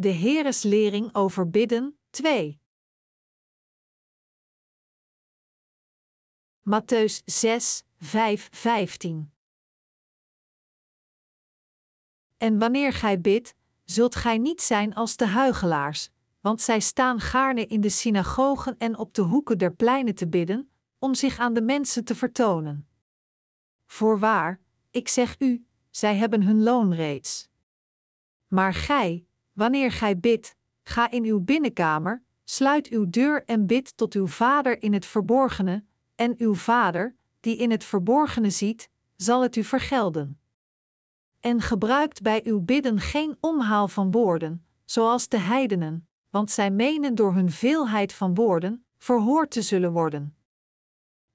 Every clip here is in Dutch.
De Heereslering over bidden 2. Matthäus 6, 5, 15. En wanneer gij bidt, zult gij niet zijn als de huigelaars, want zij staan gaarne in de synagogen en op de hoeken der pleinen te bidden, om zich aan de mensen te vertonen. Voorwaar, ik zeg u, zij hebben hun loon reeds. Maar gij, wanneer gij bidt, ga in uw binnenkamer, sluit uw deur en bid tot uw vader in het verborgene, en uw vader, die in het verborgene ziet, zal het u vergelden. En gebruikt bij uw bidden geen omhaal van woorden, zoals de heidenen, want zij menen door hun veelheid van woorden verhoord te zullen worden.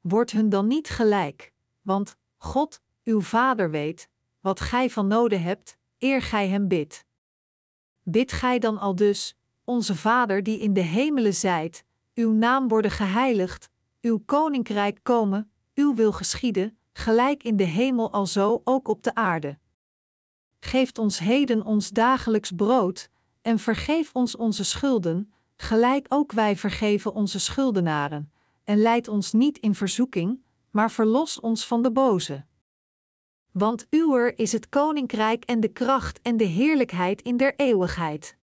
Word hun dan niet gelijk, want God, uw Vader weet, wat gij van noden hebt, eer gij hem bidt. Bid gij dan al dus, onze Vader die in de hemelen zijt, uw naam worden geheiligd, uw koninkrijk komen, uw wil geschieden, gelijk in de hemel alzo ook op de aarde. Geeft ons heden ons dagelijks brood, en vergeef ons onze schulden, gelijk ook wij vergeven onze schuldenaren, en leid ons niet in verzoeking, maar verlos ons van de boze. Want uwer is het koninkrijk en de kracht en de heerlijkheid in der eeuwigheid.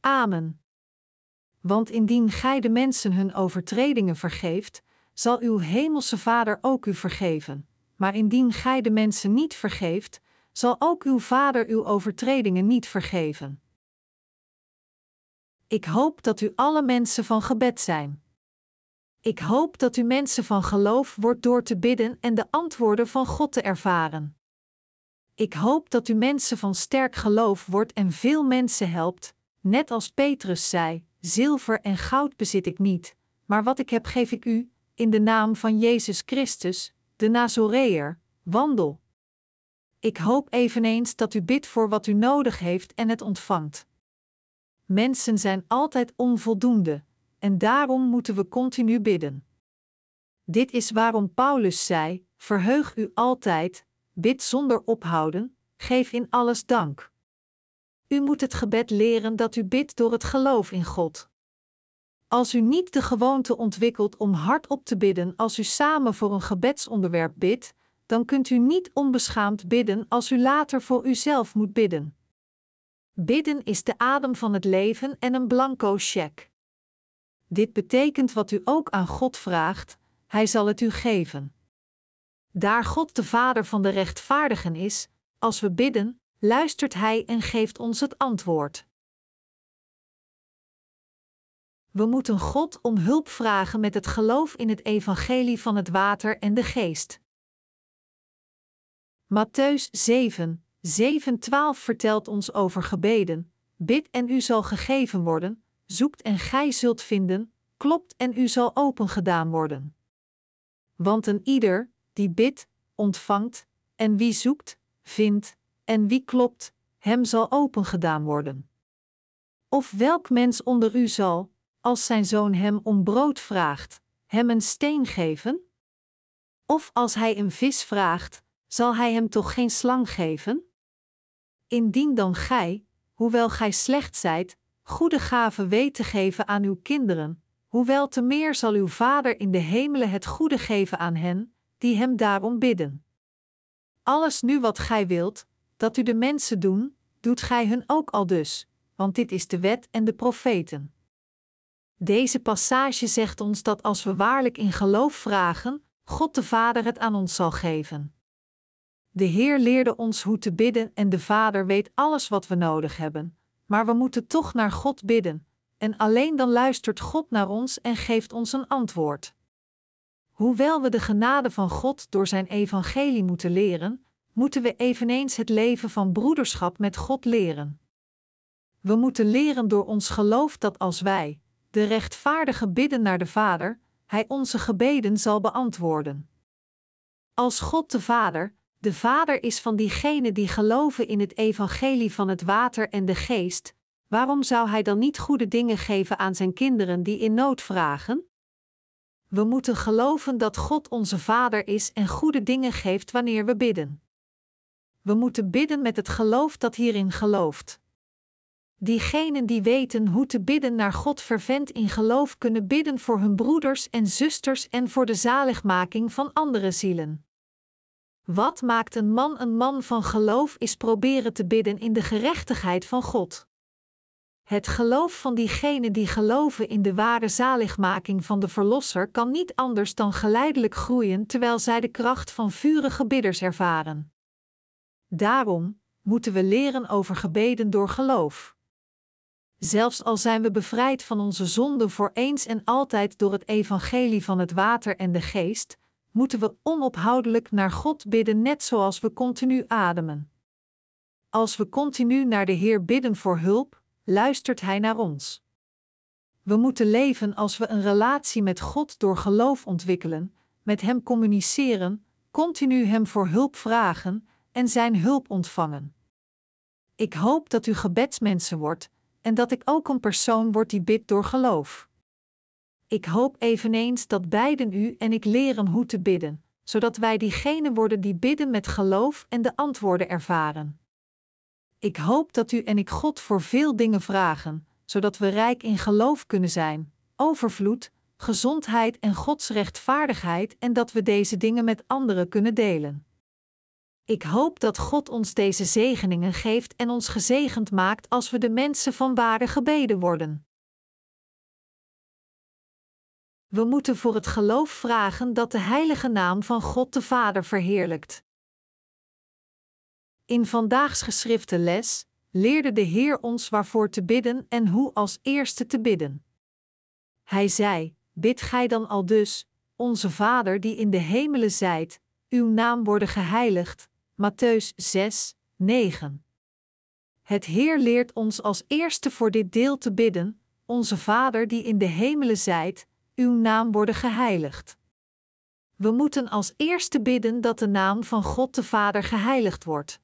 Amen. Want indien gij de mensen hun overtredingen vergeeft, zal uw hemelse Vader ook u vergeven. Maar indien gij de mensen niet vergeeft, zal ook uw Vader uw overtredingen niet vergeven. Ik hoop dat u alle mensen van gebed zijn. Ik hoop dat u mensen van geloof wordt door te bidden en de antwoorden van God te ervaren. Ik hoop dat u mensen van sterk geloof wordt en veel mensen helpt, net als Petrus zei: Zilver en goud bezit ik niet, maar wat ik heb geef ik u, in de naam van Jezus Christus, de Nazoreër, wandel. Ik hoop eveneens dat u bidt voor wat u nodig heeft en het ontvangt. Mensen zijn altijd onvoldoende, en daarom moeten we continu bidden. Dit is waarom Paulus zei: Verheug u altijd, bid zonder ophouden, geef in alles dank. U moet het gebed leren dat u bidt door het geloof in God. Als u niet de gewoonte ontwikkelt om hardop te bidden als u samen voor een gebedsonderwerp bidt, dan kunt u niet onbeschaamd bidden als u later voor uzelf moet bidden. Bidden is de adem van het leven en een blanco cheque. Dit betekent wat u ook aan God vraagt, Hij zal het u geven. Daar God de Vader van de rechtvaardigen is, als we bidden, luistert Hij en geeft ons het antwoord. We moeten God om hulp vragen met het geloof in het evangelie van het water en de geest. Matthäus 7, 7, 12 vertelt ons over gebeden: Bid en u zal gegeven worden, zoekt en gij zult vinden, klopt en u zal opengedaan worden. Want een ieder, die bidt, ontvangt, en wie zoekt, vindt, en wie klopt, hem zal opengedaan worden. Of welk mens onder u zal, als zijn zoon hem om brood vraagt, hem een steen geven? Of als hij een vis vraagt, zal hij hem toch geen slang geven? Indien dan gij, hoewel gij slecht zijt, goede gaven weet te geven aan uw kinderen, hoewel te meer zal uw Vader in de hemelen het goede geven aan hen, die hem daarom bidden. Alles nu wat gij wilt, dat u de mensen doen, doet gij hun ook al dus, want dit is de wet en de profeten. Deze passage zegt ons dat als we waarlijk in geloof vragen, God de Vader het aan ons zal geven. De Heer leerde ons hoe te bidden en de Vader weet alles wat we nodig hebben, maar we moeten toch naar God bidden, en alleen dan luistert God naar ons en geeft ons een antwoord. Hoewel we de genade van God door Zijn evangelie moeten leren, moeten we eveneens het leven van broederschap met God leren. We moeten leren door ons geloof dat als wij, de rechtvaardige, bidden naar de Vader, Hij onze gebeden zal beantwoorden. Als God de Vader, de Vader is van diegenen die geloven in het evangelie van het water en de geest, waarom zou Hij dan niet goede dingen geven aan Zijn kinderen die in nood vragen? We moeten geloven dat God onze Vader is en goede dingen geeft wanneer we bidden. We moeten bidden met het geloof dat hierin gelooft. diegenen die weten hoe te bidden naar God vervent in geloof kunnen bidden voor hun broeders en zusters en voor de zaligmaking van andere zielen. Wat maakt een man een man van geloof is proberen te bidden in de gerechtigheid van God. Het geloof van diegenen die geloven in de ware zaligmaking van de Verlosser kan niet anders dan geleidelijk groeien terwijl zij de kracht van vurige bidders ervaren. Daarom moeten we leren over gebeden door geloof. Zelfs al zijn we bevrijd van onze zonden voor eens en altijd door het evangelie van het water en de geest, moeten we onophoudelijk naar God bidden, net zoals we continu ademen. Als we continu naar de Heer bidden voor hulp, luistert Hij naar ons. We moeten leven als we een relatie met God door geloof ontwikkelen, met Hem communiceren, continu Hem voor hulp vragen en Zijn hulp ontvangen. Ik hoop dat u gebedsmensen wordt en dat ik ook een persoon word die bidt door geloof. Ik hoop eveneens dat beiden u en ik leren hoe te bidden, zodat wij diegenen worden die bidden met geloof en de antwoorden ervaren. Ik hoop dat u en ik God voor veel dingen vragen, zodat we rijk in geloof kunnen zijn, overvloed, gezondheid en Gods rechtvaardigheid en dat we deze dingen met anderen kunnen delen. Ik hoop dat God ons deze zegeningen geeft en ons gezegend maakt als we de mensen van ware gebeden worden. We moeten voor het geloof vragen dat de heilige naam van God de Vader verheerlijkt. In vandaags geschrifte les leerde de Heer ons waarvoor te bidden en hoe als eerste te bidden. Hij zei: Bid gij dan al dus, onze Vader die in de hemelen zijt, uw naam worden geheiligd. Matthäus 6, 9. Het Heer leert ons als eerste voor dit deel te bidden: Onze Vader die in de hemelen zijt, uw naam worden geheiligd. We moeten als eerste bidden dat de naam van God de Vader geheiligd wordt.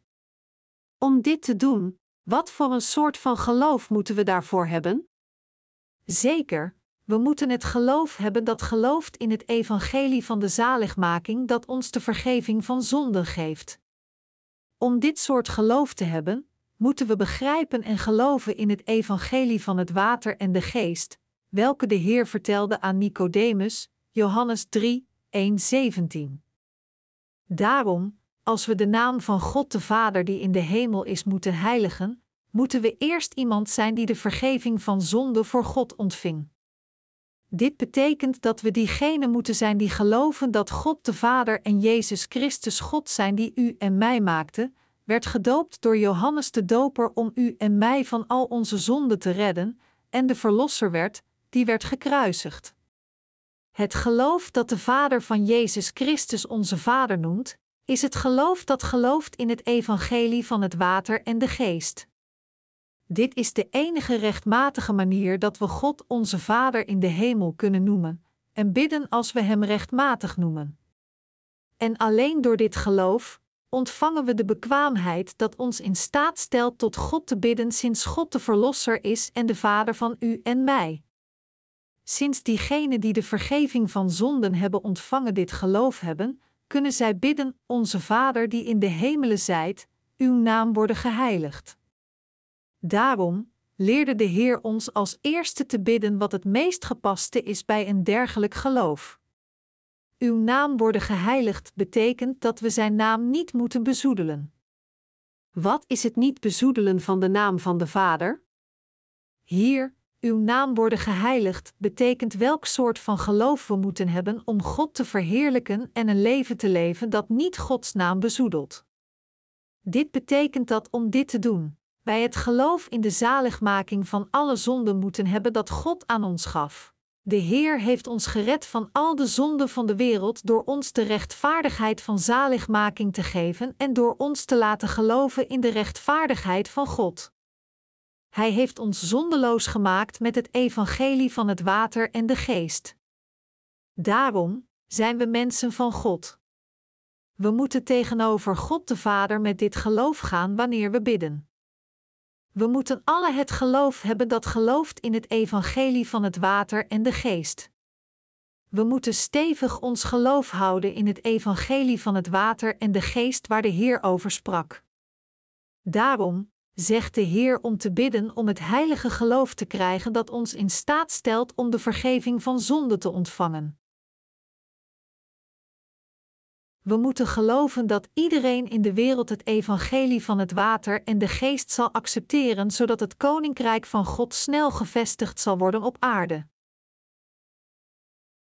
Om dit te doen, wat voor een soort van geloof moeten we daarvoor hebben? Zeker, we moeten het geloof hebben dat gelooft in het evangelie van de zaligmaking dat ons de vergeving van zonden geeft. Om dit soort geloof te hebben, moeten we begrijpen en geloven in het evangelie van het water en de geest, welke de Heer vertelde aan Nicodemus, Johannes 3, 1, 17. Daarom, als we de naam van God de Vader die in de hemel is moeten heiligen, moeten we eerst iemand zijn die de vergeving van zonde voor God ontving. Dit betekent dat we diegenen moeten zijn die geloven dat God de Vader en Jezus Christus God zijn die u en mij maakte, werd gedoopt door Johannes de Doper om u en mij van al onze zonden te redden, en de Verlosser werd, die werd gekruisigd. Het geloof dat de Vader van Jezus Christus onze Vader noemt, is het geloof dat gelooft in het evangelie van het water en de geest. Dit is de enige rechtmatige manier dat we God onze Vader in de hemel kunnen noemen en bidden als we Hem rechtmatig noemen. En alleen door dit geloof ontvangen we de bekwaamheid dat ons in staat stelt tot God te bidden sinds God de Verlosser is en de Vader van u en mij. Sinds diegenen die de vergeving van zonden hebben ontvangen dit geloof hebben, kunnen zij bidden: Onze Vader die in de hemelen zijt, uw naam worden geheiligd. Daarom leerde de Heer ons als eerste te bidden wat het meest gepaste is bij een dergelijk geloof. Uw naam worden geheiligd betekent dat we zijn naam niet moeten bezoedelen. Wat is het niet bezoedelen van de naam van de Vader? Hier, uw naam worden geheiligd betekent welk soort van geloof we moeten hebben om God te verheerlijken en een leven te leven dat niet Gods naam bezoedelt. Dit betekent dat om dit te doen, wij het geloof in de zaligmaking van alle zonden moeten hebben dat God aan ons gaf. De Heer heeft ons gered van al de zonden van de wereld door ons de rechtvaardigheid van zaligmaking te geven en door ons te laten geloven in de rechtvaardigheid van God. Hij heeft ons zondeloos gemaakt met het evangelie van het water en de geest. Daarom zijn we mensen van God. We moeten tegenover God de Vader met dit geloof gaan wanneer we bidden. We moeten alle het geloof hebben dat gelooft in het evangelie van het water en de geest. We moeten stevig ons geloof houden in het evangelie van het water en de geest waar de Heer over sprak. Daarom zegt de Heer om te bidden om het heilige geloof te krijgen dat ons in staat stelt om de vergeving van zonde te ontvangen. We moeten geloven dat iedereen in de wereld het evangelie van het water en de geest zal accepteren, zodat het koninkrijk van God snel gevestigd zal worden op aarde.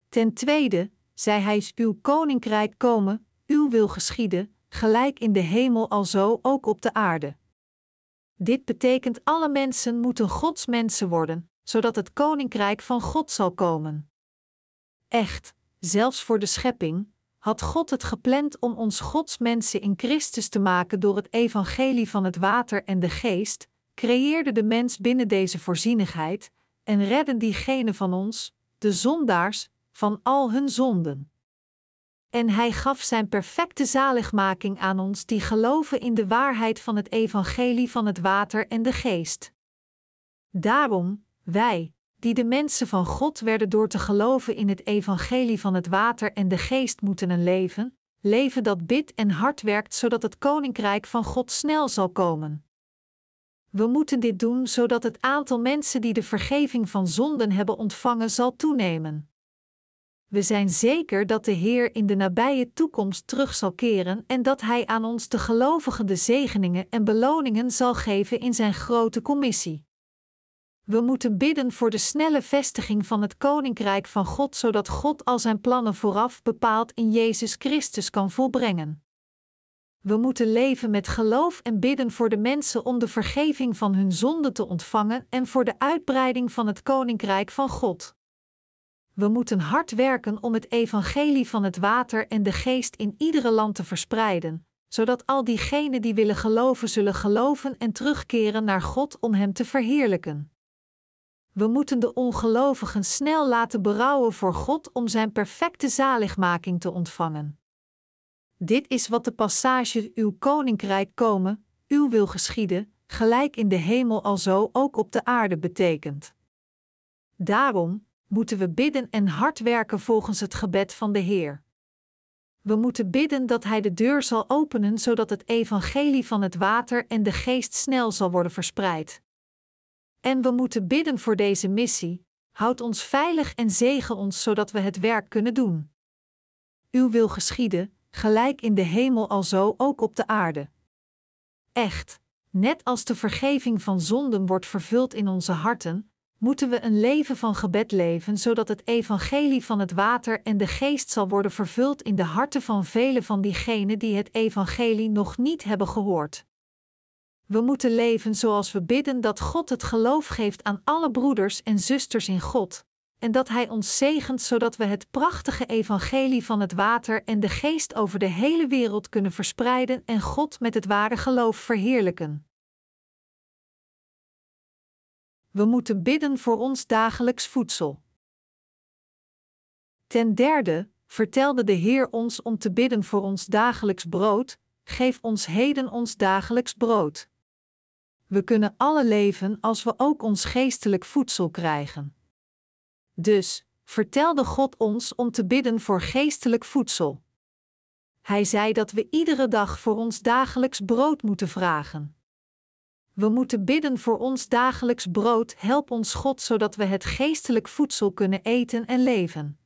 Ten tweede, zei hij: Uw koninkrijk komen, uw wil geschieden, gelijk in de hemel alzo ook op de aarde. Dit betekent alle mensen moeten Gods mensen worden, zodat het koninkrijk van God zal komen. Echt, zelfs voor de schepping, had God het gepland om ons Gods mensen in Christus te maken door het evangelie van het water en de geest, creëerde de mens binnen deze voorzienigheid en redden diegenen van ons, de zondaars, van al hun zonden. En hij gaf zijn perfecte zaligmaking aan ons die geloven in de waarheid van het evangelie van het water en de geest. Daarom, wij, die de mensen van God werden door te geloven in het evangelie van het water en de geest moeten een leven, leven dat bidt en hard werkt zodat het koninkrijk van God snel zal komen. We moeten dit doen zodat het aantal mensen die de vergeving van zonden hebben ontvangen zal toenemen. We zijn zeker dat de Heer in de nabije toekomst terug zal keren en dat Hij aan ons de gelovigen de zegeningen en beloningen zal geven in Zijn grote commissie. We moeten bidden voor de snelle vestiging van het Koninkrijk van God, zodat God al Zijn plannen vooraf bepaald in Jezus Christus kan volbrengen. We moeten leven met geloof en bidden voor de mensen om de vergeving van hun zonden te ontvangen en voor de uitbreiding van het Koninkrijk van God. We moeten hard werken om het evangelie van het water en de geest in iedere land te verspreiden, zodat al diegenen die willen geloven zullen geloven en terugkeren naar God om Hem te verheerlijken. We moeten de ongelovigen snel laten berouwen voor God om Zijn perfecte zaligmaking te ontvangen. Dit is wat de passage Uw koninkrijk komen, Uw wil geschieden, gelijk in de hemel alzo ook op de aarde betekent. Daarom, moeten we bidden en hard werken volgens het gebed van de Heer. We moeten bidden dat Hij de deur zal openen zodat het evangelie van het water en de geest snel zal worden verspreid. En we moeten bidden voor deze missie, houd ons veilig en zegen ons zodat we het werk kunnen doen. Uw wil geschieden, gelijk in de hemel alzo ook op de aarde. Echt, net als de vergeving van zonden wordt vervuld in onze harten, moeten we een leven van gebed leven, zodat het evangelie van het water en de geest zal worden vervuld in de harten van velen van diegenen die het evangelie nog niet hebben gehoord. We moeten leven zoals we bidden dat God het geloof geeft aan alle broeders en zusters in God, en dat Hij ons zegent zodat we het prachtige evangelie van het water en de geest over de hele wereld kunnen verspreiden en God met het ware geloof verheerlijken. We moeten bidden voor ons dagelijks voedsel. Ten derde vertelde de Heer ons om te bidden voor ons dagelijks brood, geef ons heden ons dagelijks brood. We kunnen alle leven als we ook ons geestelijk voedsel krijgen. Dus vertelde God ons om te bidden voor geestelijk voedsel. Hij zei dat we iedere dag voor ons dagelijks brood moeten vragen. We moeten bidden voor ons dagelijks brood, help ons God zodat we het geestelijk voedsel kunnen eten en leven.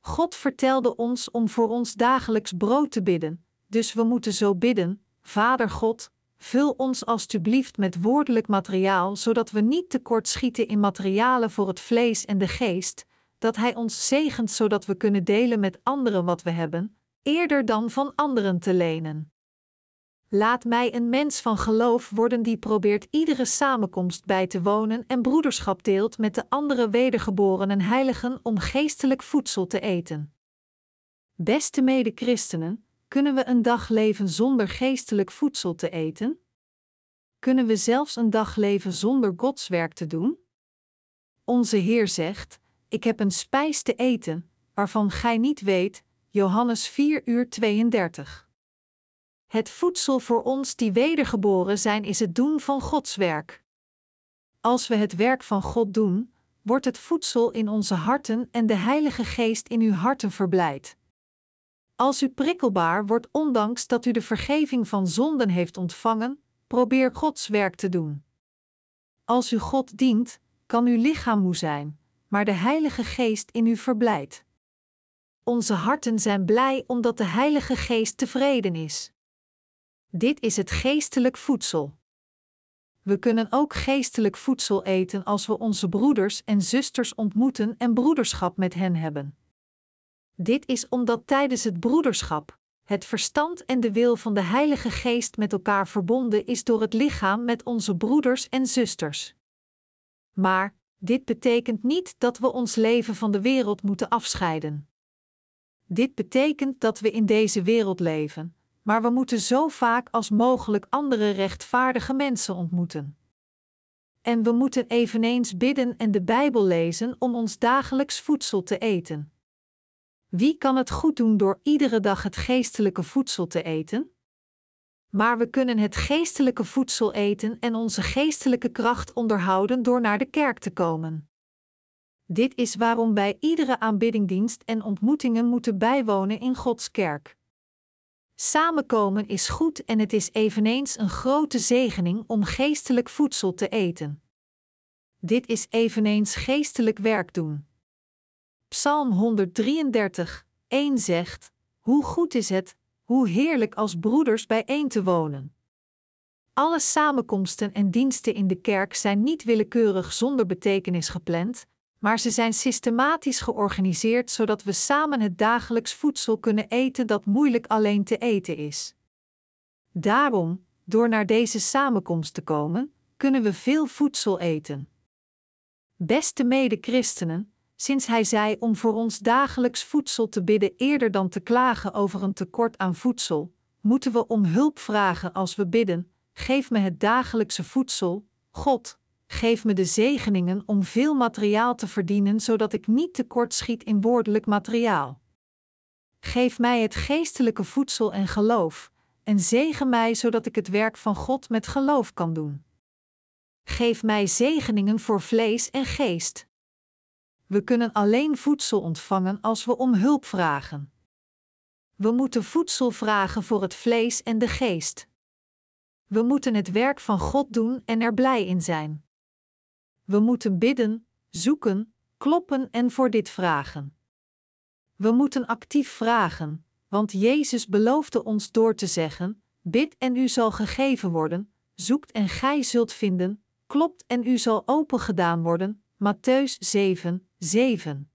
God vertelde ons om voor ons dagelijks brood te bidden, dus we moeten zo bidden: Vader God, vul ons alstublieft met woordelijk materiaal, zodat we niet tekort schieten in materialen voor het vlees en de geest, dat Hij ons zegent zodat we kunnen delen met anderen wat we hebben, eerder dan van anderen te lenen. Laat mij een mens van geloof worden die probeert iedere samenkomst bij te wonen en broederschap deelt met de andere wedergeborenen heiligen om geestelijk voedsel te eten. Beste mede-christenen, kunnen we een dag leven zonder geestelijk voedsel te eten? Kunnen we zelfs een dag leven zonder Gods werk te doen? Onze Heer zegt: Ik heb een spijs te eten, waarvan gij niet weet. Johannes 4 uur 32. Het voedsel voor ons die wedergeboren zijn is het doen van Gods werk. Als we het werk van God doen, wordt het voedsel in onze harten en de Heilige Geest in uw harten verblijd. Als u prikkelbaar wordt ondanks dat u de vergeving van zonden heeft ontvangen, probeer Gods werk te doen. Als u God dient, kan uw lichaam moe zijn, maar de Heilige Geest in u verblijdt. Onze harten zijn blij omdat de Heilige Geest tevreden is. Dit is het geestelijk voedsel. We kunnen ook geestelijk voedsel eten als we onze broeders en zusters ontmoeten en broederschap met hen hebben. Dit is omdat tijdens het broederschap het verstand en de wil van de Heilige Geest met elkaar verbonden is door het lichaam met onze broeders en zusters. Maar dit betekent niet dat we ons leven van de wereld moeten afscheiden. Dit betekent dat we in deze wereld leven, maar we moeten zo vaak als mogelijk andere rechtvaardige mensen ontmoeten. En we moeten eveneens bidden en de Bijbel lezen om ons dagelijks voedsel te eten. Wie kan het goed doen door iedere dag het geestelijke voedsel te eten? Maar we kunnen het geestelijke voedsel eten en onze geestelijke kracht onderhouden door naar de kerk te komen. Dit is waarom wij iedere aanbiddingdienst en ontmoetingen moeten bijwonen in Gods kerk. Samenkomen is goed en het is eveneens een grote zegening om geestelijk voedsel te eten. Dit is eveneens geestelijk werk doen. Psalm 133, 1 zegt: Hoe goed is het, hoe heerlijk als broeders bijeen te wonen. Alle samenkomsten en diensten in de kerk zijn niet willekeurig zonder betekenis gepland, maar ze zijn systematisch georganiseerd zodat we samen het dagelijks voedsel kunnen eten dat moeilijk alleen te eten is. Daarom, door naar deze samenkomst te komen, kunnen we veel voedsel eten. Beste mede-christenen, sinds hij zei om voor ons dagelijks voedsel te bidden eerder dan te klagen over een tekort aan voedsel, moeten we om hulp vragen als we bidden: geef me het dagelijkse voedsel, God, geef me de zegeningen om veel materiaal te verdienen, zodat ik niet tekort schiet in woordelijk materiaal. Geef mij het geestelijke voedsel en geloof, en zegen mij zodat ik het werk van God met geloof kan doen. Geef mij zegeningen voor vlees en geest. We kunnen alleen voedsel ontvangen als we om hulp vragen. We moeten voedsel vragen voor het vlees en de geest. We moeten het werk van God doen en er blij in zijn. We moeten bidden, zoeken, kloppen en voor dit vragen. We moeten actief vragen, want Jezus beloofde ons door te zeggen: Bid en u zal gegeven worden, zoekt en gij zult vinden, klopt en u zal opengedaan worden. Matthäus 7, 7.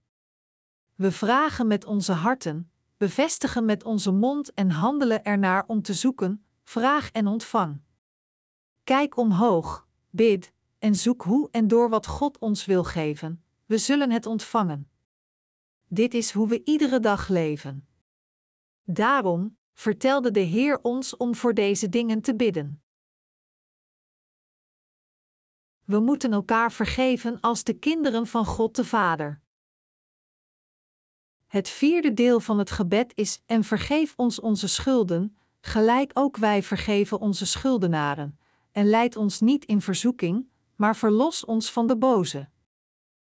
We vragen met onze harten, bevestigen met onze mond en handelen ernaar om te zoeken, vraag en ontvang. Kijk omhoog, bid en zoek hoe en door wat God ons wil geven, we zullen het ontvangen. Dit is hoe we iedere dag leven. Daarom vertelde de Heer ons om voor deze dingen te bidden. We moeten elkaar vergeven als de kinderen van God de Vader. Het vierde deel van het gebed is: En vergeef ons onze schulden, gelijk ook wij vergeven onze schuldenaren. En leid ons niet in verzoeking, maar verlos ons van de boze.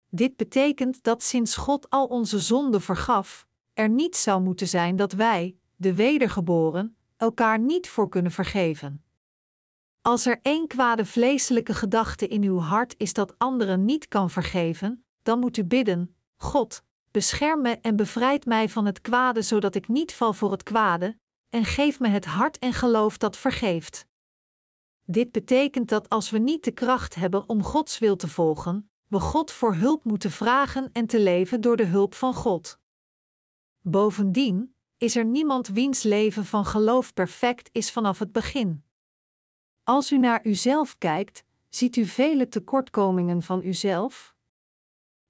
Dit betekent dat sinds God al onze zonden vergaf, er niet zou moeten zijn dat wij, de wedergeboren, elkaar niet voor kunnen vergeven. Als er één kwade vleeselijke gedachte in uw hart is dat anderen niet kan vergeven, dan moet u bidden: God, bescherm me en bevrijd mij van het kwade, zodat ik niet val voor het kwade, en geef me het hart en geloof dat vergeeft. Dit betekent dat als we niet de kracht hebben om Gods wil te volgen, we God voor hulp moeten vragen en te leven door de hulp van God. Bovendien is er niemand wiens leven van geloof perfect is vanaf het begin. Als u naar uzelf kijkt, ziet u vele tekortkomingen van uzelf?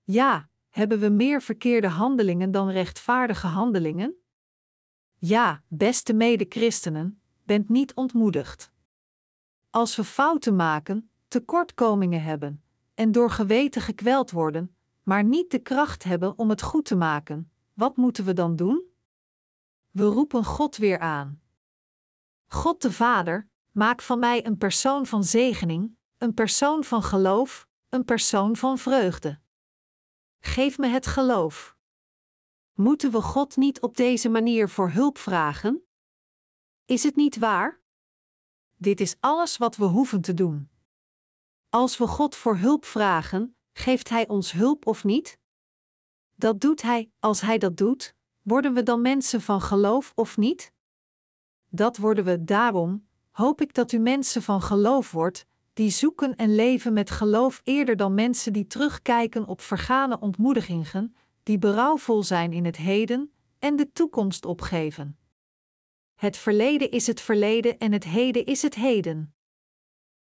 Ja, hebben we meer verkeerde handelingen dan rechtvaardige handelingen? Ja, beste mede-christenen, bent niet ontmoedigd. Als we fouten maken, tekortkomingen hebben en door geweten gekweld worden, maar niet de kracht hebben om het goed te maken, wat moeten we dan doen? We roepen God weer aan. God de Vader, maak van mij een persoon van zegening, een persoon van geloof, een persoon van vreugde. Geef me het geloof. Moeten we God niet op deze manier voor hulp vragen? Is het niet waar? Dit is alles wat we hoeven te doen. Als we God voor hulp vragen, geeft Hij ons hulp of niet? Dat doet Hij, als Hij dat doet, worden we dan mensen van geloof of niet? Dat worden we daarom, hoop ik dat u mensen van geloof wordt, die zoeken en leven met geloof eerder dan mensen die terugkijken op vergane ontmoedigingen, die berouwvol zijn in het heden en de toekomst opgeven. Het verleden is het verleden en het heden is het heden.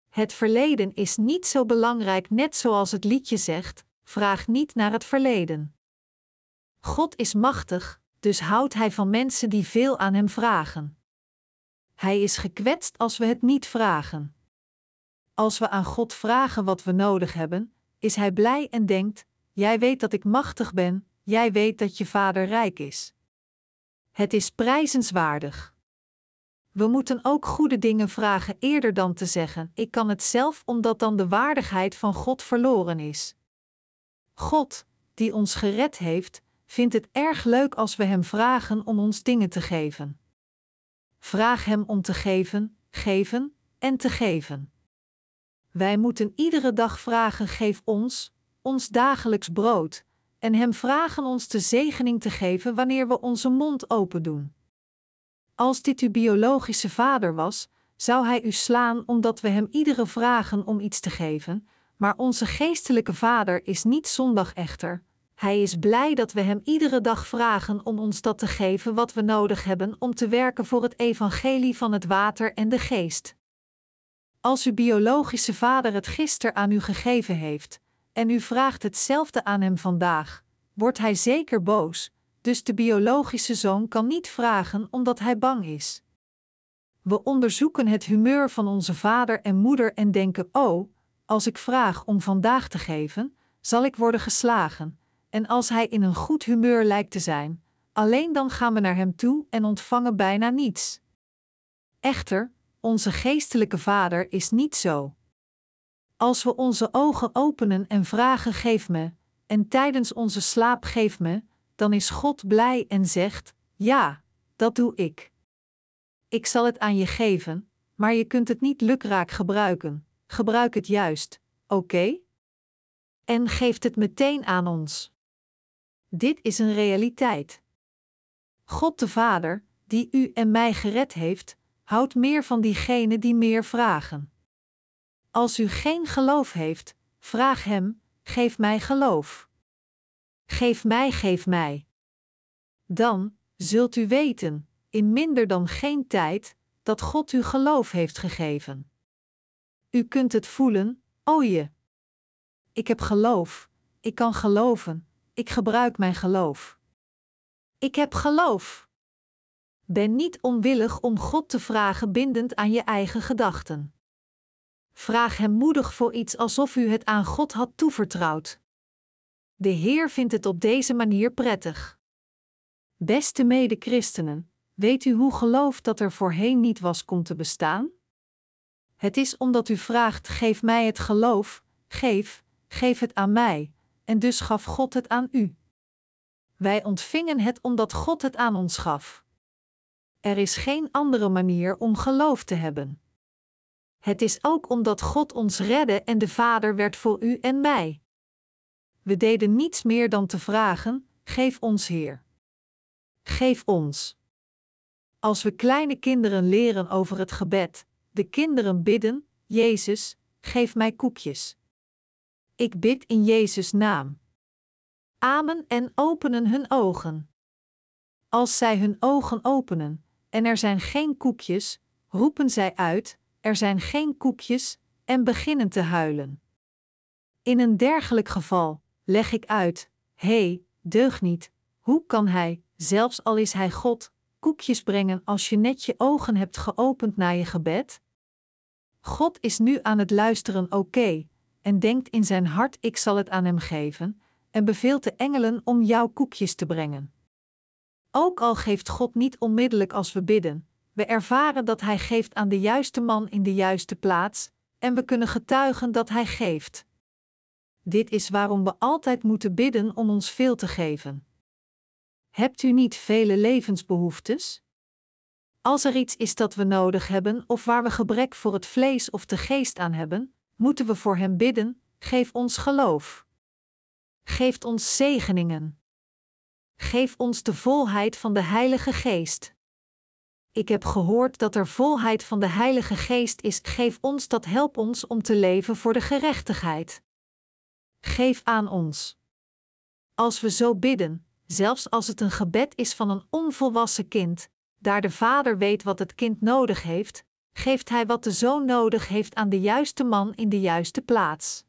Het verleden is niet zo belangrijk, net zoals het liedje zegt: vraag niet naar het verleden. God is machtig, dus houdt Hij van mensen die veel aan Hem vragen. Hij is gekwetst als we het niet vragen. Als we aan God vragen wat we nodig hebben, is Hij blij en denkt: Jij weet dat ik machtig ben, jij weet dat je Vader rijk is. Het is prijzenswaardig. We moeten ook goede dingen vragen eerder dan te zeggen: Ik kan het zelf, omdat dan de waardigheid van God verloren is. God, die ons gered heeft, vindt het erg leuk als we Hem vragen om ons dingen te geven. Vraag Hem om te geven, geven en te geven. Wij moeten iedere dag vragen: Geef ons, ons dagelijks brood, en Hem vragen ons de zegening te geven wanneer we onze mond open doen. Als dit uw biologische vader was, zou hij u slaan omdat we hem iedere vragen om iets te geven, maar onze geestelijke vader is niet zondag echter. Hij is blij dat we hem iedere dag vragen om ons dat te geven wat we nodig hebben om te werken voor het evangelie van het water en de geest. Als uw biologische vader het gisteren aan u gegeven heeft, en u vraagt hetzelfde aan hem vandaag, wordt hij zeker boos, dus de biologische zoon kan niet vragen omdat hij bang is. We onderzoeken het humeur van onze vader en moeder en denken: Oh, als ik vraag om vandaag te geven, zal ik worden geslagen. En als hij in een goed humeur lijkt te zijn, alleen dan gaan we naar hem toe en ontvangen bijna niets. Echter, onze geestelijke vader is niet zo. Als we onze ogen openen en vragen: geef me, en tijdens onze slaap geef me, dan is God blij en zegt: Ja, dat doe ik. Ik zal het aan je geven, maar je kunt het niet lukraak gebruiken. Gebruik het juist, oké? En geeft het meteen aan ons. Dit is een realiteit. God de Vader, die u en mij gered heeft, houdt meer van diegenen die meer vragen. Als u geen geloof heeft, vraag Hem: geef mij geloof. Geef mij, geef mij. Dan zult u weten, in minder dan geen tijd, dat God u geloof heeft gegeven. U kunt het voelen, o je. Ik heb geloof, ik kan geloven, ik gebruik mijn geloof. Ik heb geloof. Ben niet onwillig om God te vragen bindend aan je eigen gedachten. Vraag Hem moedig voor iets alsof u het aan God had toevertrouwd. De Heer vindt het op deze manier prettig. Beste mede-christenen, weet u hoe geloof dat er voorheen niet was komt te bestaan? Het is omdat u vraagt: geef mij het geloof, geef, geef het aan mij, en dus gaf God het aan u. Wij ontvingen het omdat God het aan ons gaf. Er is geen andere manier om geloof te hebben. Het is ook omdat God ons redde en de Vader werd voor u en mij. We deden niets meer dan te vragen: Geef ons, Heer. Geef ons. Als we kleine kinderen leren over het gebed, de kinderen bidden: Jezus, geef mij koekjes. Ik bid in Jezus' naam. Amen en openen hun ogen. Als zij hun ogen openen en er zijn geen koekjes, roepen zij uit: Er zijn geen koekjes, en beginnen te huilen. In een dergelijk geval leg ik uit: hé, hey, deugniet, hoe kan hij, zelfs al is hij God, koekjes brengen als je net je ogen hebt geopend naar je gebed? God is nu aan het luisteren, oké, en denkt in zijn hart: ik zal het aan hem geven, en beveelt de engelen om jouw koekjes te brengen. Ook al geeft God niet onmiddellijk als we bidden, we ervaren dat Hij geeft aan de juiste man in de juiste plaats, en we kunnen getuigen dat Hij geeft. Dit is waarom we altijd moeten bidden om ons veel te geven. Hebt u niet vele levensbehoeftes? Als er iets is dat we nodig hebben of waar we gebrek voor het vlees of de geest aan hebben, moeten we voor Hem bidden: geef ons geloof. Geef ons zegeningen. Geef ons de volheid van de Heilige Geest. Ik heb gehoord dat er volheid van de Heilige Geest is. Geef ons dat, help ons om te leven voor de gerechtigheid. Geef aan ons. Als we zo bidden, zelfs als het een gebed is van een onvolwassen kind, daar de vader weet wat het kind nodig heeft, geeft hij wat de zoon nodig heeft aan de juiste man in de juiste plaats.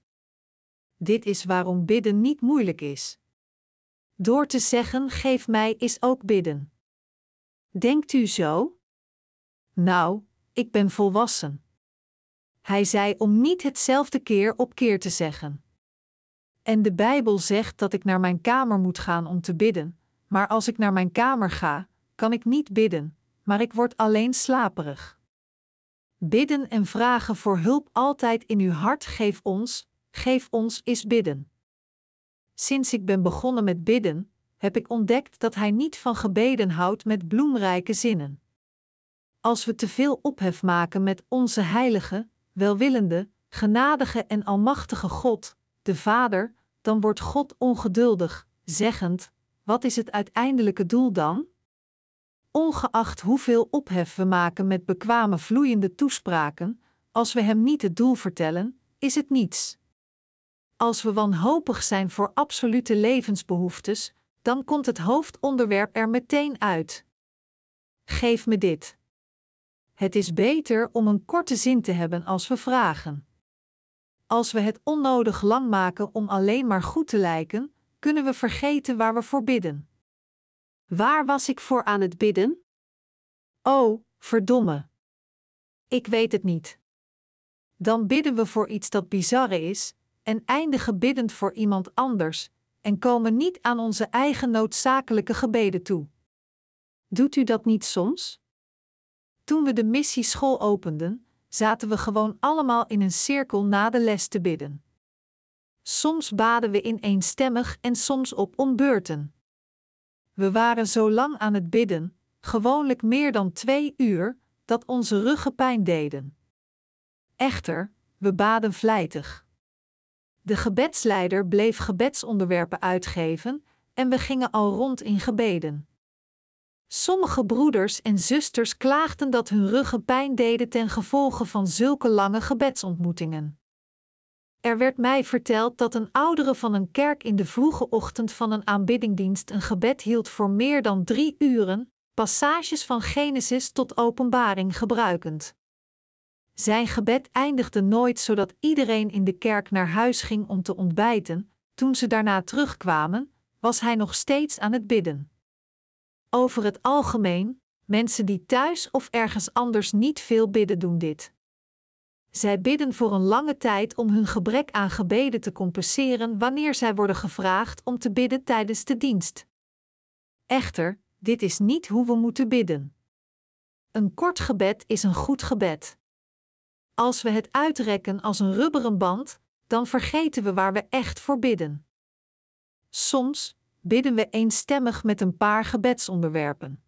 Dit is waarom bidden niet moeilijk is. Door te zeggen: geef mij is ook bidden. Denkt u zo? Nou, ik ben volwassen. Hij zei om niet hetzelfde keer op keer te zeggen. En de Bijbel zegt dat ik naar mijn kamer moet gaan om te bidden, maar als ik naar mijn kamer ga, kan ik niet bidden, maar ik word alleen slaperig. Bidden en vragen voor hulp altijd in uw hart geef ons, geef ons is bidden. Sinds ik ben begonnen met bidden, heb ik ontdekt dat Hij niet van gebeden houdt met bloemrijke zinnen. Als we te veel ophef maken met onze heilige, welwillende, genadige en almachtige God, de Vader, dan wordt God ongeduldig, zeggend: Wat is het uiteindelijke doel dan? Ongeacht hoeveel ophef we maken met bekwame vloeiende toespraken, als we Hem niet het doel vertellen, is het niets. Als we wanhopig zijn voor absolute levensbehoeftes, dan komt het hoofdonderwerp er meteen uit. Geef me dit. Het is beter om een korte zin te hebben als we vragen. Als we het onnodig lang maken om alleen maar goed te lijken, kunnen we vergeten waar we voor bidden. Waar was ik voor aan het bidden? Oh, verdomme. Ik weet het niet. Dan bidden we voor iets dat bizarre is, en eindigen biddend voor iemand anders, en komen niet aan onze eigen noodzakelijke gebeden toe. Doet u dat niet soms? Toen we de missieschool openden, zaten we gewoon allemaal in een cirkel na de les te bidden. Soms baden we eenstemmig en soms op onbeurten. We waren zo lang aan het bidden, gewoonlijk meer dan twee uur, dat onze ruggen pijn deden. Echter, we baden vlijtig. De gebedsleider bleef gebedsonderwerpen uitgeven en we gingen al rond in gebeden. Sommige broeders en zusters klaagden dat hun ruggen pijn deden ten gevolge van zulke lange gebedsontmoetingen. Er werd mij verteld dat een oudere van een kerk in de vroege ochtend van een aanbiddingdienst een gebed hield voor meer dan drie uren, passages van Genesis tot Openbaring gebruikend. Zijn gebed eindigde nooit zodat iedereen in de kerk naar huis ging om te ontbijten. Toen ze daarna terugkwamen, was hij nog steeds aan het bidden. Over het algemeen, mensen die thuis of ergens anders niet veel bidden, doen dit. Zij bidden voor een lange tijd om hun gebrek aan gebeden te compenseren wanneer zij worden gevraagd om te bidden tijdens de dienst. Echter, dit is niet hoe we moeten bidden. Een kort gebed is een goed gebed. Als we het uitrekken als een rubberen band, dan vergeten we waar we echt voor bidden. Soms bidden we eenstemmig met een paar gebedsonderwerpen.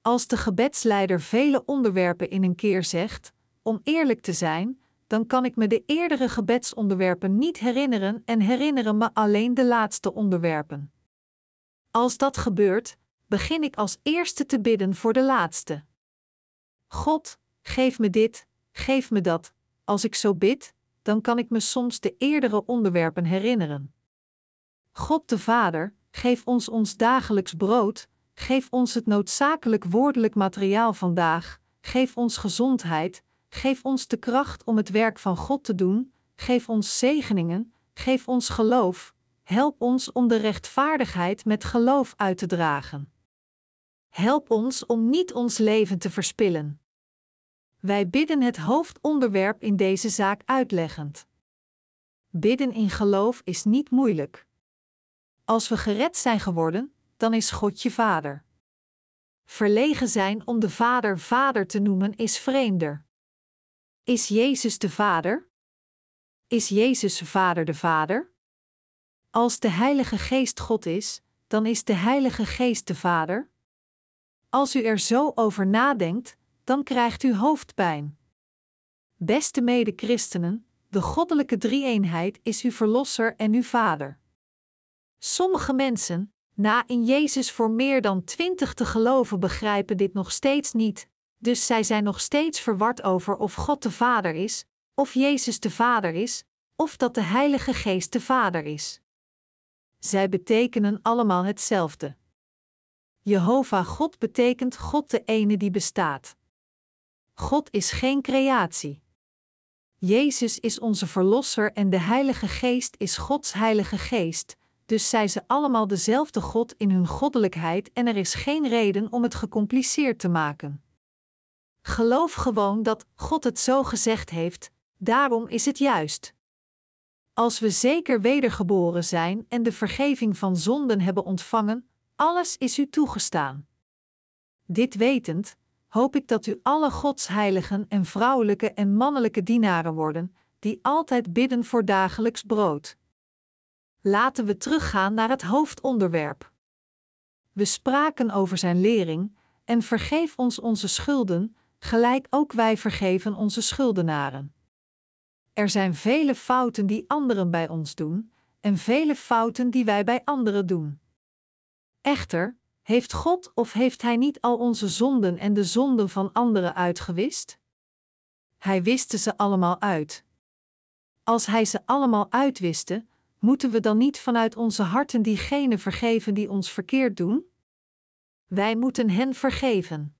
Als de gebedsleider vele onderwerpen in een keer zegt, om eerlijk te zijn, dan kan ik me de eerdere gebedsonderwerpen niet herinneren en herinneren me alleen de laatste onderwerpen. Als dat gebeurt, begin ik als eerste te bidden voor de laatste. God, geef me dit, geef me dat. Als ik zo bid, dan kan ik me soms de eerdere onderwerpen herinneren. God de Vader, geef ons ons dagelijks brood, geef ons het noodzakelijk woordelijk materiaal vandaag, geef ons gezondheid, geef ons de kracht om het werk van God te doen, geef ons zegeningen, geef ons geloof, help ons om de rechtvaardigheid met geloof uit te dragen. Help ons om niet ons leven te verspillen. Wij bidden het hoofdonderwerp in deze zaak uitleggend. Bidden in geloof is niet moeilijk. Als we gered zijn geworden, dan is God je vader. Verlegen zijn om de Vader Vader te noemen is vreemder. Is Jezus de Vader? Is Jezus Vader de Vader? Als de Heilige Geest God is, dan is de Heilige Geest de Vader? Als u er zo over nadenkt, dan krijgt u hoofdpijn. Beste mede-christenen, de goddelijke drie-eenheid is uw verlosser en uw vader. Sommige mensen, na in Jezus voor meer dan twintig te geloven, begrijpen dit nog steeds niet, dus zij zijn nog steeds verward over of God de Vader is, of Jezus de Vader is, of dat de Heilige Geest de Vader is. Zij betekenen allemaal hetzelfde. Jehovah God betekent God de ene die bestaat. God is geen creatie. Jezus is onze Verlosser en de Heilige Geest is Gods Heilige Geest, dus zijn ze allemaal dezelfde God in hun goddelijkheid en er is geen reden om het gecompliceerd te maken. Geloof gewoon dat God het zo gezegd heeft, daarom is het juist. Als we zeker wedergeboren zijn en de vergeving van zonden hebben ontvangen, alles is u toegestaan. Dit wetend, hoop ik dat u alle godsheiligen en vrouwelijke en mannelijke dienaren worden, die altijd bidden voor dagelijks brood. Laten we teruggaan naar het hoofdonderwerp. We spraken over zijn lering, en vergeef ons onze schulden, gelijk ook wij vergeven onze schuldenaren. Er zijn vele fouten die anderen bij ons doen, en vele fouten die wij bij anderen doen. Echter, heeft God of heeft Hij niet al onze zonden en de zonden van anderen uitgewist? Hij wiste ze allemaal uit. Als Hij ze allemaal uitwiste, moeten we dan niet vanuit onze harten diegenen vergeven die ons verkeerd doen? Wij moeten hen vergeven.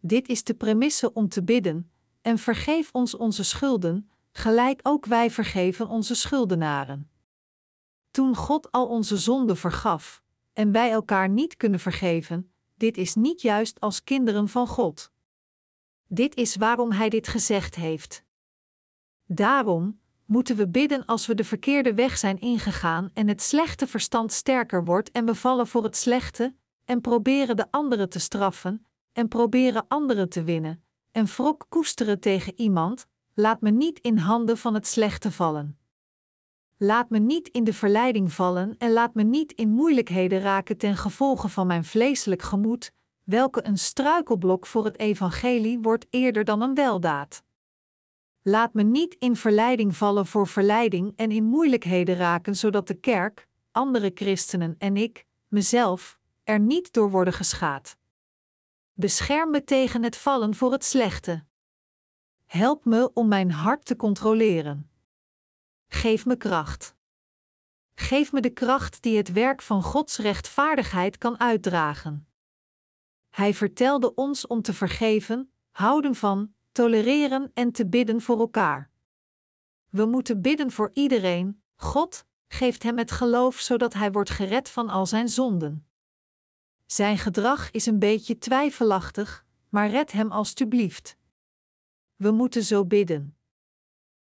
Dit is de premisse om te bidden, en vergeef ons onze schulden, gelijk ook wij vergeven onze schuldenaren. Toen God al onze zonden vergaf, en wij elkaar niet kunnen vergeven, dit is niet juist als kinderen van God. Dit is waarom Hij dit gezegd heeft. Daarom moeten we bidden als we de verkeerde weg zijn ingegaan en het slechte verstand sterker wordt en we vallen voor het slechte, en proberen de anderen te straffen, en proberen anderen te winnen, en wrok koesteren tegen iemand, laat me niet in handen van het slechte vallen. Laat me niet in de verleiding vallen en laat me niet in moeilijkheden raken ten gevolge van mijn vleeselijk gemoed, welke een struikelblok voor het evangelie wordt eerder dan een weldaad. Laat me niet in verleiding vallen voor verleiding en in moeilijkheden raken, zodat de kerk, andere christenen en ik, mezelf, er niet door worden geschaad. Bescherm me tegen het vallen voor het slechte. Help me om mijn hart te controleren. Geef me kracht. Geef me de kracht die het werk van Gods rechtvaardigheid kan uitdragen. Hij vertelde ons om te vergeven, houden van, tolereren en te bidden voor elkaar. We moeten bidden voor iedereen, God geeft hem het geloof zodat hij wordt gered van al zijn zonden. Zijn gedrag is een beetje twijfelachtig, maar red hem alstublieft. We moeten zo bidden.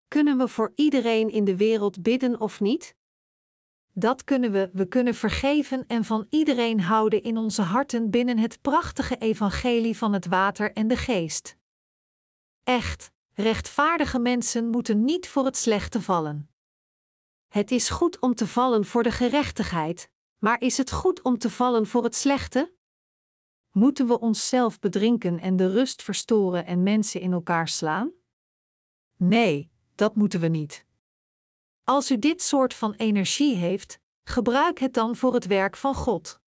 Kunnen we voor iedereen in de wereld bidden of niet? Dat kunnen we, we kunnen vergeven en van iedereen houden in onze harten binnen het prachtige evangelie van het water en de geest. Echt, rechtvaardige mensen moeten niet voor het slechte vallen. Het is goed om te vallen voor de gerechtigheid, maar is het goed om te vallen voor het slechte? Moeten we onszelf bedrinken en de rust verstoren en mensen in elkaar slaan? Nee, dat moeten we niet. Als u dit soort van energie heeft, gebruik het dan voor het werk van God.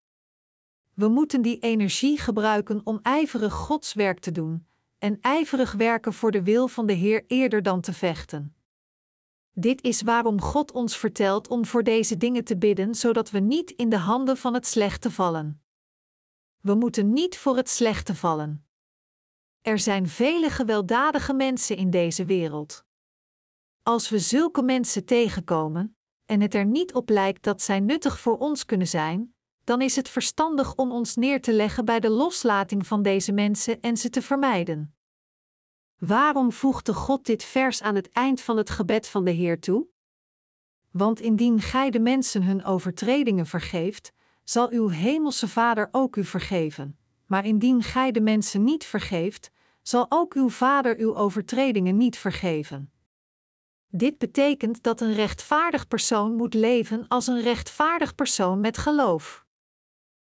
We moeten die energie gebruiken om ijverig Gods werk te doen en ijverig werken voor de wil van de Heer eerder dan te vechten. Dit is waarom God ons vertelt om voor deze dingen te bidden, zodat we niet in de handen van het slechte vallen. We moeten niet voor het slechte vallen. Er zijn vele gewelddadige mensen in deze wereld. Als we zulke mensen tegenkomen, en het er niet op lijkt dat zij nuttig voor ons kunnen zijn, dan is het verstandig om ons neer te leggen bij de loslating van deze mensen en ze te vermijden. Waarom voegde God dit vers aan het eind van het gebed van de Heer toe? Want indien gij de mensen hun overtredingen vergeeft, zal uw hemelse Vader ook u vergeven. Maar indien gij de mensen niet vergeeft, zal ook uw Vader uw overtredingen niet vergeven. Dit betekent dat een rechtvaardig persoon moet leven als een rechtvaardig persoon met geloof.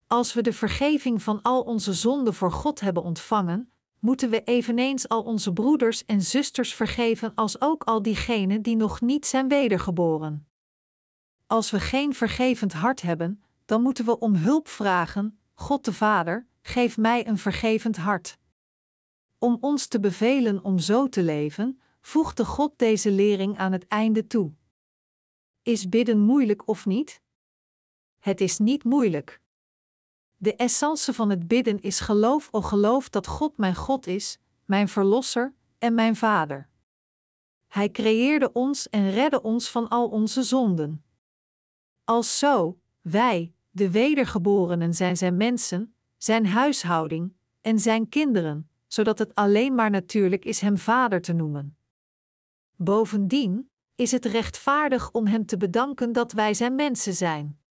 Als we de vergeving van al onze zonden voor God hebben ontvangen, moeten we eveneens al onze broeders en zusters vergeven als ook al diegenen die nog niet zijn wedergeboren. Als we geen vergevend hart hebben, dan moeten we om hulp vragen: God de Vader, geef mij een vergevend hart. Om ons te bevelen om zo te leven, voegde God deze lering aan het einde toe. Is bidden moeilijk of niet? Het is niet moeilijk. De essence van het bidden is geloof o geloof dat God mijn God is, mijn Verlosser en mijn Vader. Hij creëerde ons en redde ons van al onze zonden. Als zo, wij, de wedergeborenen, zijn zijn mensen, zijn huishouding en zijn kinderen, zodat het alleen maar natuurlijk is hem Vader te noemen. Bovendien is het rechtvaardig om hem te bedanken dat wij zijn mensen zijn.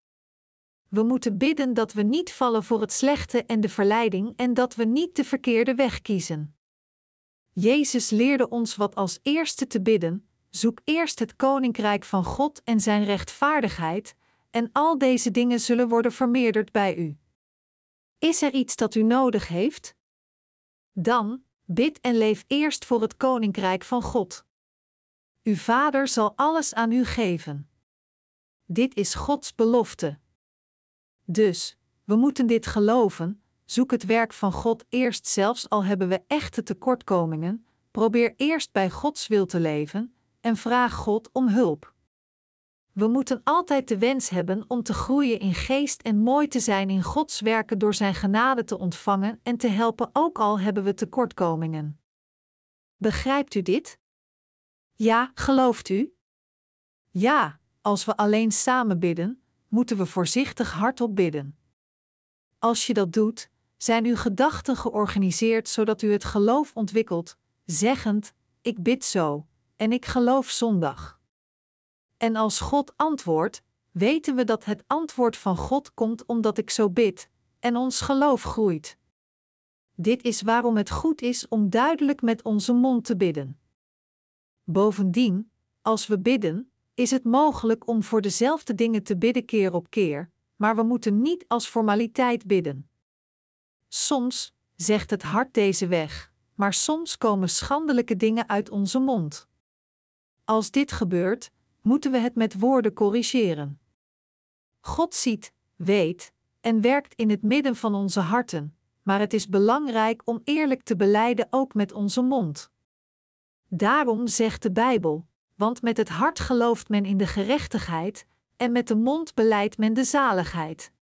We moeten bidden dat we niet vallen voor het slechte en de verleiding en dat we niet de verkeerde weg kiezen. Jezus leerde ons wat als eerste te bidden: zoek eerst het koninkrijk van God en zijn rechtvaardigheid, en al deze dingen zullen worden vermeerderd bij u. Is er iets dat u nodig heeft? Dan, bid en leef eerst voor het koninkrijk van God. Uw Vader zal alles aan u geven. Dit is Gods belofte. Dus, we moeten dit geloven, zoek het werk van God eerst zelfs al hebben we echte tekortkomingen, probeer eerst bij Gods wil te leven en vraag God om hulp. We moeten altijd de wens hebben om te groeien in geest en mooi te zijn in Gods werken door Zijn genade te ontvangen en te helpen, ook al hebben we tekortkomingen. Begrijpt u dit? Ja, gelooft u? Ja, als we alleen samen bidden, moeten we voorzichtig hardop bidden. Als je dat doet, zijn uw gedachten georganiseerd zodat u het geloof ontwikkelt, zeggend: Ik bid zo, en ik geloof zondag. En als God antwoordt, weten we dat het antwoord van God komt omdat ik zo bid, en ons geloof groeit. Dit is waarom het goed is om duidelijk met onze mond te bidden. Bovendien, als we bidden, is het mogelijk om voor dezelfde dingen te bidden keer op keer, maar we moeten niet als formaliteit bidden. Soms zegt het hart deze weg, maar soms komen schandelijke dingen uit onze mond. Als dit gebeurt, moeten we het met woorden corrigeren. God ziet, weet en werkt in het midden van onze harten, maar het is belangrijk om eerlijk te beleiden ook met onze mond. Daarom zegt de Bijbel: want met het hart gelooft men in de gerechtigheid, en met de mond beleidt men de zaligheid.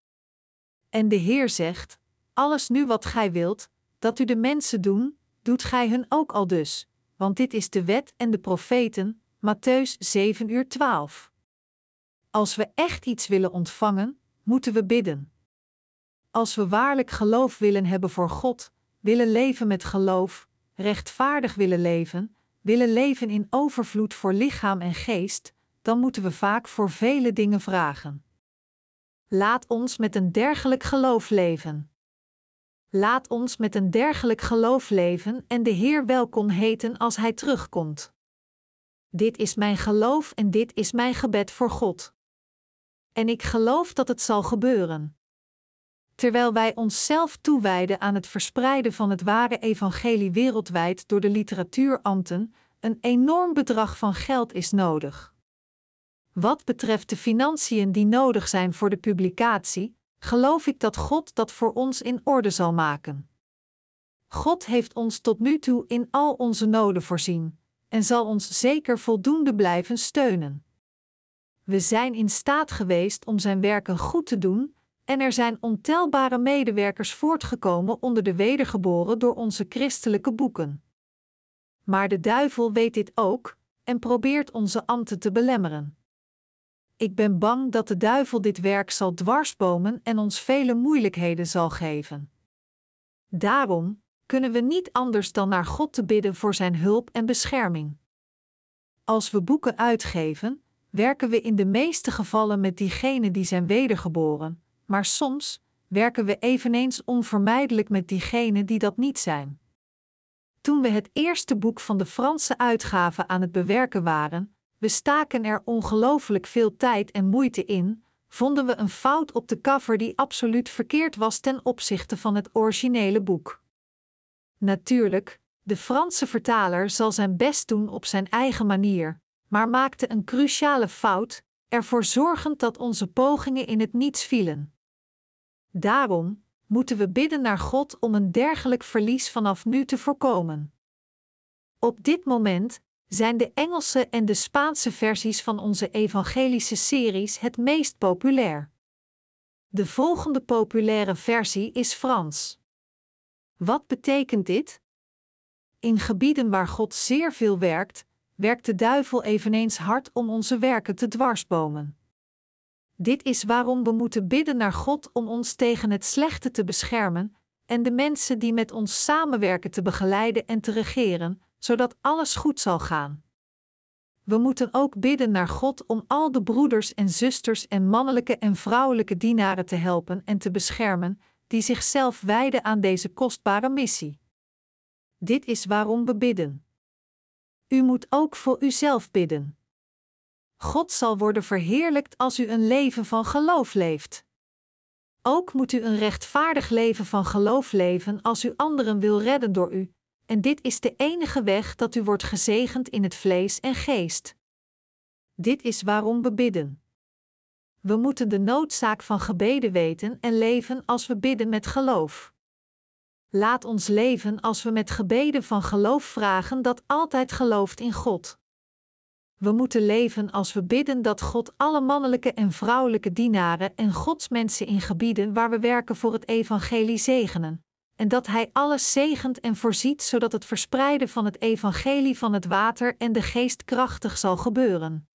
En de Heer zegt: Alles nu wat gij wilt, dat u de mensen doen, doet gij hun ook al dus, want dit is de wet en de profeten, Matthäus 7 uur 12. Als we echt iets willen ontvangen, moeten we bidden. Als we waarlijk geloof willen hebben voor God, willen leven met geloof, rechtvaardig willen leven, willen leven in overvloed voor lichaam en geest, dan moeten we vaak voor vele dingen vragen. Laat ons met een dergelijk geloof leven. Laat ons met een dergelijk geloof leven en de Heer welkom heten als Hij terugkomt. Dit is mijn geloof en dit is mijn gebed voor God. En ik geloof dat het zal gebeuren. Terwijl wij onszelf toewijden aan het verspreiden van het ware evangelie wereldwijd door de literatuuramten, een enorm bedrag van geld is nodig. Wat betreft de financiën die nodig zijn voor de publicatie, geloof ik dat God dat voor ons in orde zal maken. God heeft ons tot nu toe in al onze noden voorzien en zal ons zeker voldoende blijven steunen. We zijn in staat geweest om zijn werken goed te doen, en er zijn ontelbare medewerkers voortgekomen onder de wedergeboren door onze christelijke boeken. Maar de duivel weet dit ook en probeert onze ambten te belemmeren. Ik ben bang dat de duivel dit werk zal dwarsbomen en ons vele moeilijkheden zal geven. Daarom kunnen we niet anders dan naar God te bidden voor Zijn hulp en bescherming. Als we boeken uitgeven, werken we in de meeste gevallen met diegenen die zijn wedergeboren, maar soms werken we eveneens onvermijdelijk met diegenen die dat niet zijn. Toen we het eerste boek van de Franse uitgave aan het bewerken waren, we staken er ongelooflijk veel tijd en moeite in, vonden we een fout op de cover die absoluut verkeerd was ten opzichte van het originele boek. Natuurlijk, de Franse vertaler zal zijn best doen op zijn eigen manier, maar maakte een cruciale fout, ervoor zorgend dat onze pogingen in het niets vielen. Daarom moeten we bidden naar God om een dergelijk verlies vanaf nu te voorkomen. Op dit moment zijn de Engelse en de Spaanse versies van onze evangelische series het meest populair. De volgende populaire versie is Frans. Wat betekent dit? In gebieden waar God zeer veel werkt, werkt de duivel eveneens hard om onze werken te dwarsbomen. Dit is waarom we moeten bidden naar God om ons tegen het slechte te beschermen en de mensen die met ons samenwerken te begeleiden en te regeren, zodat alles goed zal gaan. We moeten ook bidden naar God om al de broeders en zusters en mannelijke en vrouwelijke dienaren te helpen en te beschermen, die zichzelf wijden aan deze kostbare missie. Dit is waarom we bidden. U moet ook voor uzelf bidden. God zal worden verheerlijkt als u een leven van geloof leeft. Ook moet u een rechtvaardig leven van geloof leven als u anderen wil redden door u, en dit is de enige weg dat u wordt gezegend in het vlees en geest. Dit is waarom we bidden. We moeten de noodzaak van gebeden weten en leven als we bidden met geloof. Laat ons leven als we met gebeden van geloof vragen dat altijd gelooft in God. We moeten leven als we bidden dat God alle mannelijke en vrouwelijke dienaren en godsmensen in gebieden waar we werken voor het evangelie zegenen, en dat Hij alles zegent en voorziet zodat het verspreiden van het evangelie van het water en de geest krachtig zal gebeuren.